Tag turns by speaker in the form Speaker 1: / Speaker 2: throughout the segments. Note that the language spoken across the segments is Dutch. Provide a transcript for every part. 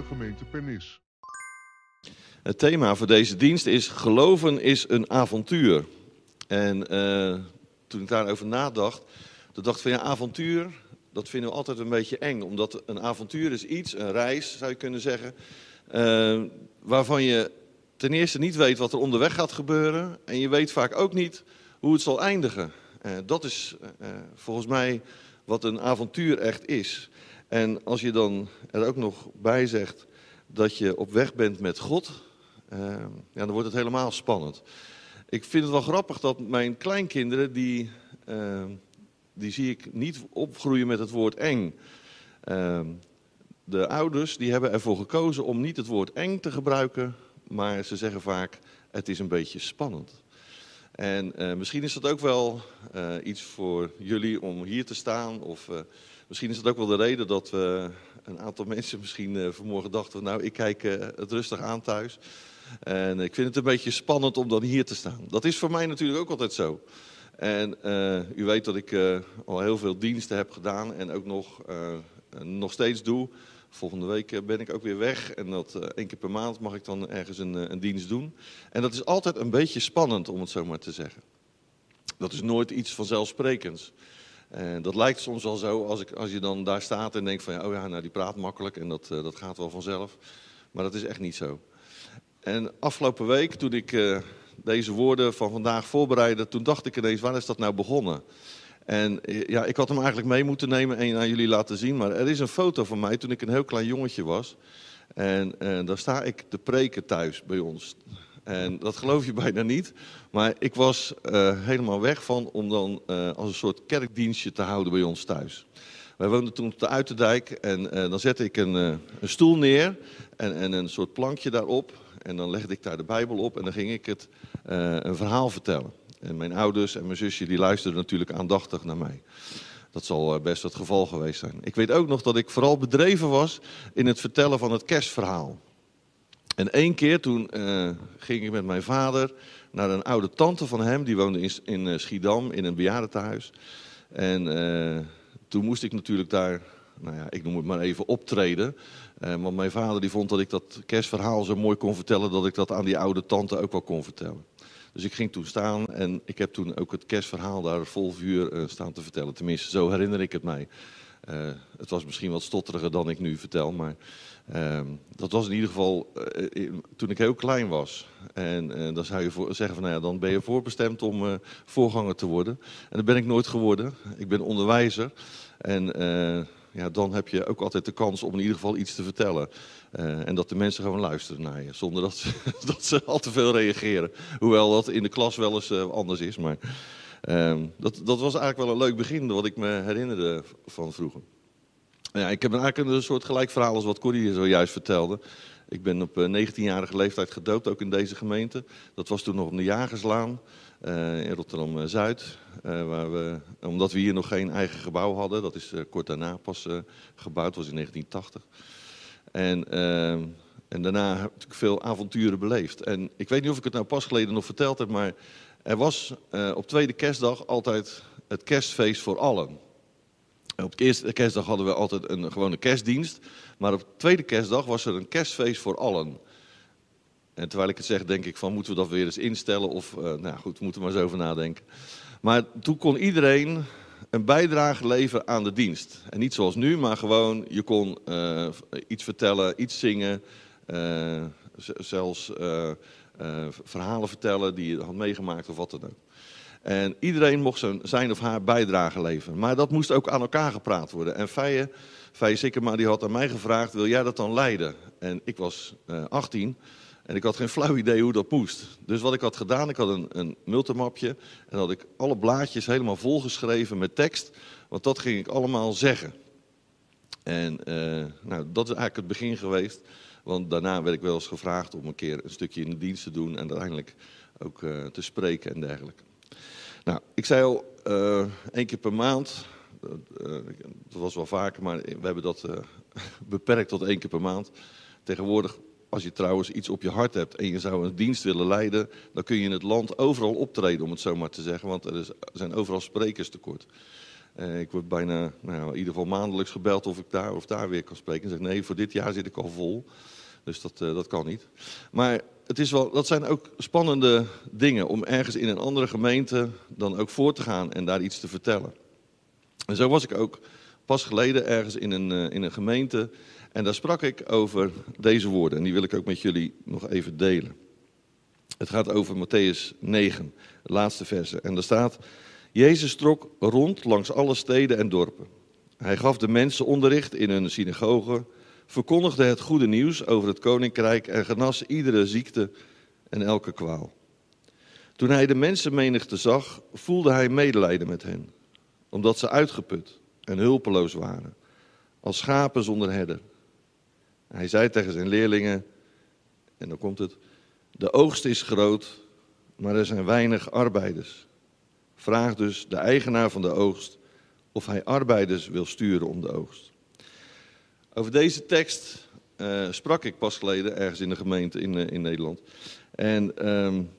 Speaker 1: gemeente Pernis.
Speaker 2: Het thema voor deze dienst is geloven is een avontuur. En eh, toen ik daarover nadacht, toen dacht ik van ja, avontuur, dat vinden we altijd een beetje eng. Omdat een avontuur is iets, een reis zou je kunnen zeggen, eh, waarvan je ten eerste niet weet wat er onderweg gaat gebeuren. En je weet vaak ook niet hoe het zal eindigen. Eh, dat is volgens mij wat een avontuur echt is. En als je dan er ook nog bij zegt dat je op weg bent met God, eh, ja, dan wordt het helemaal spannend. Ik vind het wel grappig dat mijn kleinkinderen, die, eh, die zie ik niet opgroeien met het woord eng. Eh, de ouders die hebben ervoor gekozen om niet het woord eng te gebruiken, maar ze zeggen vaak het is een beetje spannend. En eh, misschien is dat ook wel eh, iets voor jullie om hier te staan. Of eh, misschien is dat ook wel de reden dat we een aantal mensen misschien vanmorgen dachten... nou, ik kijk het rustig aan thuis. En ik vind het een beetje spannend om dan hier te staan. Dat is voor mij natuurlijk ook altijd zo. En u weet dat ik al heel veel diensten heb gedaan en ook nog, nog steeds doe. Volgende week eh, ben ik ook weer weg en dat eh, één keer per maand mag ik dan ergens een, eh, een dienst doen. En dat is altijd een beetje spannend, om het zo maar te zeggen. Dat is nooit iets vanzelfsprekends. En dat lijkt soms wel zo als, ik, als je dan daar staat en denkt van, ja, oh ja, nou die praat makkelijk en dat, dat gaat wel vanzelf. Maar dat is echt niet zo. En afgelopen week, toen ik deze woorden van vandaag voorbereidde, toen dacht ik ineens, waar is dat nou begonnen? En eh, ja, ik had hem eigenlijk mee moeten nemen en aan jullie laten zien. Maar er is een foto van mij toen ik een heel klein jongetje was. En eh, daar sta ik te preken thuis bij ons. En dat geloof je bijna niet. Maar ik was eh, helemaal weg van om dan als een soort kerkdienstje te houden bij ons thuis. Wij woonden toen op de Uiterdijk en dan zette ik een, een stoel neer en, en een soort plankje daarop. En dan legde ik daar de Bijbel op en dan ging ik het, een verhaal vertellen. En mijn ouders en mijn zusje die luisterden natuurlijk aandachtig naar mij. Dat zal eh, best het geval geweest zijn. Ik weet ook nog dat ik vooral bedreven was in het vertellen van het kerstverhaal. En één keer toen eh, ging ik met mijn vader naar een oude tante van hem. Die woonde in, in eh, Schiedam in een bejaardentehuis. En toen moest ik natuurlijk daar, nou ja, ik noem het maar even, optreden. Want mijn vader die vond dat ik dat kerstverhaal zo mooi kon vertellen... dat ik dat aan die oude tante ook wel kon vertellen. Dus ik ging toen staan en ik heb toen ook het kerstverhaal daar vol vuur eh, staan te vertellen. Tenminste, zo herinner ik het mij. Eh, het was misschien wat stotteriger dan ik nu vertel, maar ehm, dat was in ieder geval eh, in- toen ik heel klein was. En dan zou je voor, zeggen van, nou ja, dan ben je voorbestemd om voorganger te worden. En dat ben ik nooit geworden. Ik ben onderwijzer. En ja, dan heb je ook altijd de kans om in ieder geval iets te vertellen. Eh, en dat de mensen gewoon luisteren naar je, zonder dat ze, dat ze al te veel reageren. Hoewel dat in de klas wel eens eh, anders is, maar... Ehm, dat, dat was eigenlijk wel een leuk begin, wat ik me herinnerde van vroeger. Ja, ik heb eigenlijk een soort gelijk verhaal als wat Corrie zojuist vertelde. Ik ben op eh, 19-jarige leeftijd gedoopt, ook in deze gemeente. Dat was toen nog op de Jagerslaan eh, in Rotterdam-Zuid. eh, waar we, omdat we hier nog geen eigen gebouw hadden. Dat is eh, kort daarna pas eh, gebouwd, was in 1980. En, ehm, en daarna heb ik veel avonturen beleefd. En ik weet niet of ik het nou pas geleden nog verteld heb, maar er was eh, op tweede kerstdag altijd het kerstfeest voor allen. En Op de eerste kerstdag hadden we altijd een gewone kerstdienst. Maar op de tweede kerstdag was er een kerstfeest voor allen. En terwijl ik het zeg, denk ik van moeten we dat weer eens instellen? Of, eh, nou goed, we moeten maar eens over nadenken. Maar toen kon iedereen een bijdrage leveren aan de dienst. En niet zoals nu, maar gewoon je kon eh, iets vertellen, iets zingen. eh, zelfs verhalen vertellen die je had meegemaakt of wat dan ook. En iedereen mocht zijn, of haar bijdrage leveren. Maar dat moest ook aan elkaar gepraat worden. En Feije, Feije Sikkema die had aan mij gevraagd, wil jij dat dan leiden? En ik was eh 18 en ik had geen flauw idee hoe dat moest. Dus wat ik had gedaan, ik had een, een multimapje en had ik alle blaadjes helemaal volgeschreven met tekst. Want dat ging ik allemaal zeggen. En eh, nou, dat is eigenlijk het begin geweest. Want daarna werd ik wel eens gevraagd om een keer een stukje in de dienst te doen en uiteindelijk ook eh, te spreken en dergelijke. Nou, ik zei al, eh één keer per maand, dat, was wel vaker, maar we hebben dat beperkt tot één keer per maand. Tegenwoordig, als je trouwens iets op je hart hebt en je zou een dienst willen leiden, dan kun je in het land overal optreden, om het zo maar te zeggen, want er, zijn overal sprekers tekort. Uh, ik word bijna, nou, in ieder geval maandelijks gebeld of ik daar of daar weer kan spreken. En zeg nee, voor dit jaar zit ik al vol. Dus dat, uh, dat kan niet. Maar het is wel, dat zijn ook spannende dingen om ergens in een andere gemeente dan ook voor te gaan en daar iets te vertellen. En zo was ik ook pas geleden ergens in een, uh, in een gemeente en daar sprak ik over deze woorden. En die wil ik ook met jullie nog even delen. Het gaat over Matthäus 9, het laatste verse. En daar staat, Jezus trok rond langs alle steden en dorpen. Hij gaf de mensen onderricht in hun synagogen, verkondigde het goede nieuws over het koninkrijk en genas iedere ziekte en elke kwaal. Toen hij de mensenmenigte zag, voelde hij medelijden met hen, omdat ze uitgeput en hulpeloos waren, als schapen zonder herder. Hij zei tegen zijn leerlingen, en dan komt het, de oogst is groot, maar er zijn weinig arbeiders. Vraag dus de eigenaar van de oogst of hij arbeiders wil sturen om de oogst. Over deze tekst uh, sprak ik pas geleden ergens in de gemeente in, uh, in Nederland. En um,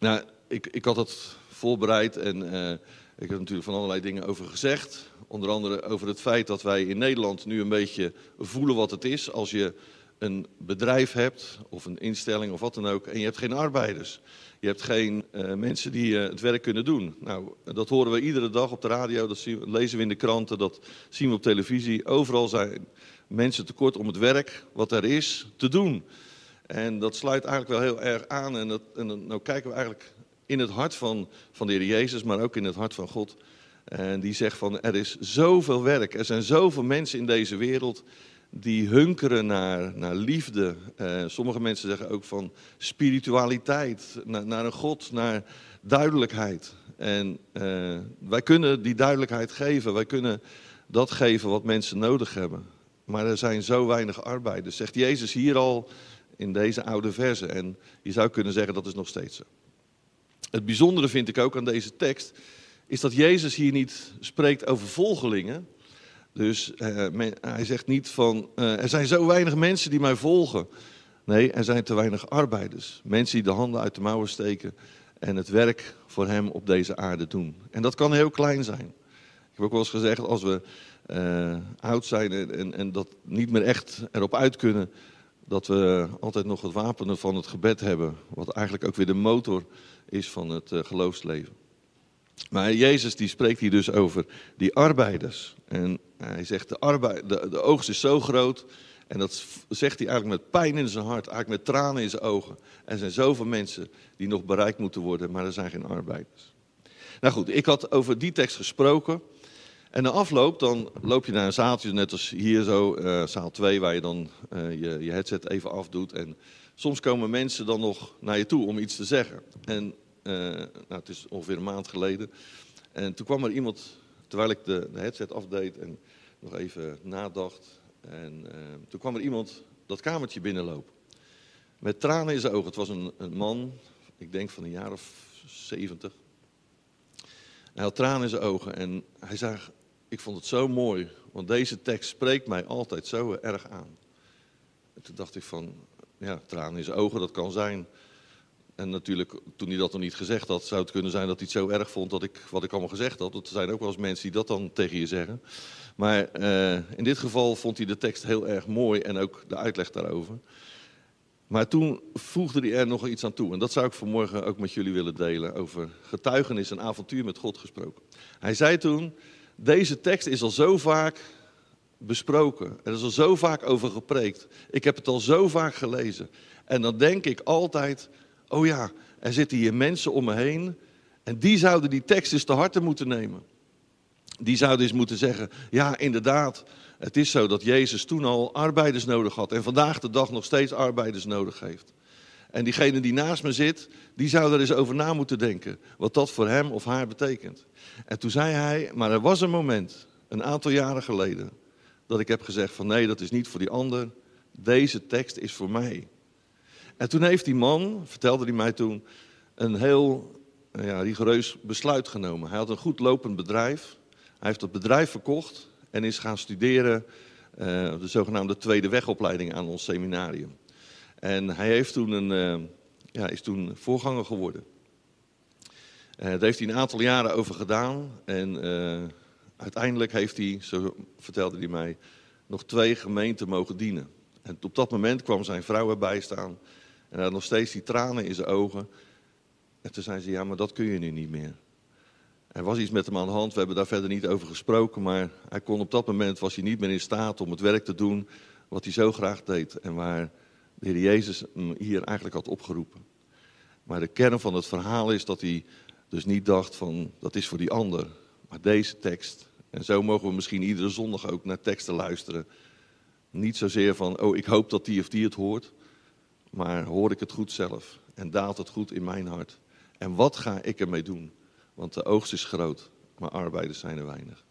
Speaker 2: nou, ik, ik had het voorbereid en uh, ik heb natuurlijk van allerlei dingen over gezegd. Onder andere over het feit dat wij in Nederland nu een beetje voelen wat het is als je een bedrijf hebt of een instelling of wat dan ook en je hebt geen arbeiders. Je hebt geen uh, mensen die uh, het werk kunnen doen. Nou, dat horen we iedere dag op de radio, dat, zien, lezen we in de kranten, dat zien we op televisie. Overal zijn mensen tekort om het werk wat er is te doen. En dat sluit eigenlijk wel heel erg aan. En, dat, en dan nou kijken we eigenlijk in het hart van, van de Heer Jezus, maar ook in het hart van God. En die zegt van er is zoveel werk, er zijn zoveel mensen in deze wereld die hunkeren naar, naar liefde. Uh, sommige mensen zeggen ook van spiritualiteit, naar, naar een God, naar duidelijkheid. En uh, wij kunnen die duidelijkheid geven, wij kunnen dat geven wat mensen nodig hebben. Maar er zijn zo weinig arbeiders, zegt Jezus hier al in deze oude verse. En je zou kunnen zeggen dat is nog steeds zo. Het bijzondere vind ik ook aan deze tekst, is dat Jezus hier niet spreekt over volgelingen, dus men, hij zegt niet van, uh, er zijn zo weinig mensen die mij volgen. Nee, er zijn te weinig arbeiders. Mensen die de handen uit de mouwen steken en het werk voor hem op deze aarde doen. En dat kan heel klein zijn. Ik heb ook wel eens gezegd, als we uh, oud zijn en, en dat niet meer echt erop uit kunnen, dat we altijd nog het wapen van het gebed hebben. Wat eigenlijk ook weer de motor is van het geloofsleven. Maar Jezus die spreekt hier dus over die arbeiders. En hij zegt, de, arbeid, de oogst is zo groot. En dat zegt hij eigenlijk met pijn in zijn hart, eigenlijk met tranen in zijn ogen. Er zijn zoveel mensen die nog bereikt moeten worden, maar er zijn geen arbeiders. Nou goed, ik had over die tekst gesproken. En na afloop, dan loop je naar een zaaltje, net als hier zo, uh, zaal 2, waar je dan uh, je, je headset even afdoet. En soms komen mensen dan nog naar je toe om iets te zeggen. En uh, nou, het is ongeveer een maand geleden. En toen kwam er iemand, terwijl ik de, headset afdeed en nog even nadacht. En toen kwam er iemand dat kamertje binnenlopen. Met tranen in zijn ogen. Het was een, een man, ik denk van een jaar of zeventig. Hij had tranen in zijn ogen en hij zei, ik vond het zo mooi, want deze tekst spreekt mij altijd zo erg aan. En toen dacht ik van, ja, tranen in zijn ogen, dat kan zijn en natuurlijk, toen hij dat nog niet gezegd had, zou het kunnen zijn dat hij het zo erg vond dat ik, wat ik allemaal gezegd had. Er zijn ook wel eens mensen die dat dan tegen je zeggen. Maar uh, in dit geval vond hij de tekst heel erg mooi en ook de uitleg daarover. Maar toen voegde hij er nog iets aan toe. En dat zou ik vanmorgen ook met jullie willen delen. Over getuigenis en avontuur met God gesproken. Hij zei toen, deze tekst is al zo vaak besproken. Er is al zo vaak over gepreekt. Ik heb het al zo vaak gelezen. En dan denk ik altijd, oh ja, er zitten hier mensen om me heen en die zouden die tekst eens te harte moeten nemen. Die zouden eens moeten zeggen, ja inderdaad, het is zo dat Jezus toen al arbeiders nodig had en vandaag de dag nog steeds arbeiders nodig heeft. En diegene die naast me zit, die zou er eens over na moeten denken, wat dat voor hem of haar betekent. En toen zei hij, maar er was een moment, een aantal jaren geleden, dat ik heb gezegd van nee, dat is niet voor die ander, deze tekst is voor mij. En toen heeft die man, vertelde hij mij toen, een heel ja, rigoureus besluit genomen. Hij had een goed lopend bedrijf. Hij heeft dat bedrijf verkocht en is gaan studeren uh, de zogenaamde tweede wegopleiding aan ons seminarium. En hij heeft toen een, uh, ja, is toen voorganger geworden. Uh, daar heeft hij een aantal jaren over gedaan. En uh, uiteindelijk heeft hij, zo vertelde hij mij, nog twee gemeenten mogen dienen. En op dat moment kwam zijn vrouw erbij staan. En hij had nog steeds die tranen in zijn ogen. En toen zei ze, ja, maar dat kun je nu niet meer. Er was iets met hem aan de hand, we hebben daar verder niet over gesproken. Maar hij kon op dat moment, was hij niet meer in staat om het werk te doen wat hij zo graag deed. En waar de Heer Jezus hem hier eigenlijk had opgeroepen. Maar de kern van het verhaal is dat hij dus niet dacht van, dat is voor die ander. Maar deze tekst, en zo mogen we misschien iedere zondag ook naar teksten luisteren. Niet zozeer van, oh ik hoop dat die of die het hoort. Maar hoor ik het goed zelf en daalt het goed in mijn hart. En wat ga ik ermee doen? Want de oogst is groot, maar arbeiders zijn er weinig.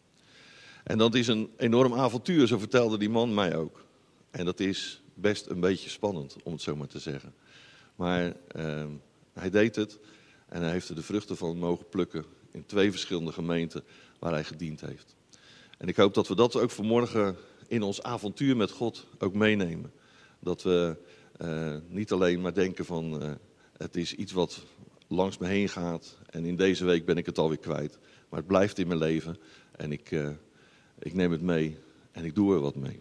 Speaker 2: En dat is een enorm avontuur, zo vertelde die man mij ook. En dat is best een beetje spannend, om het zo maar te zeggen. Maar uh, hij deed het en hij heeft er de vruchten van mogen plukken in twee verschillende gemeenten waar hij gediend heeft. En ik hoop dat we dat ook vanmorgen in ons avontuur met God ook meenemen. Dat we uh, niet alleen maar denken van uh, het is iets wat langs me heen gaat en in deze week ben ik het alweer kwijt. Maar het blijft in mijn leven en ik, uh, ik neem het mee en ik doe er wat mee.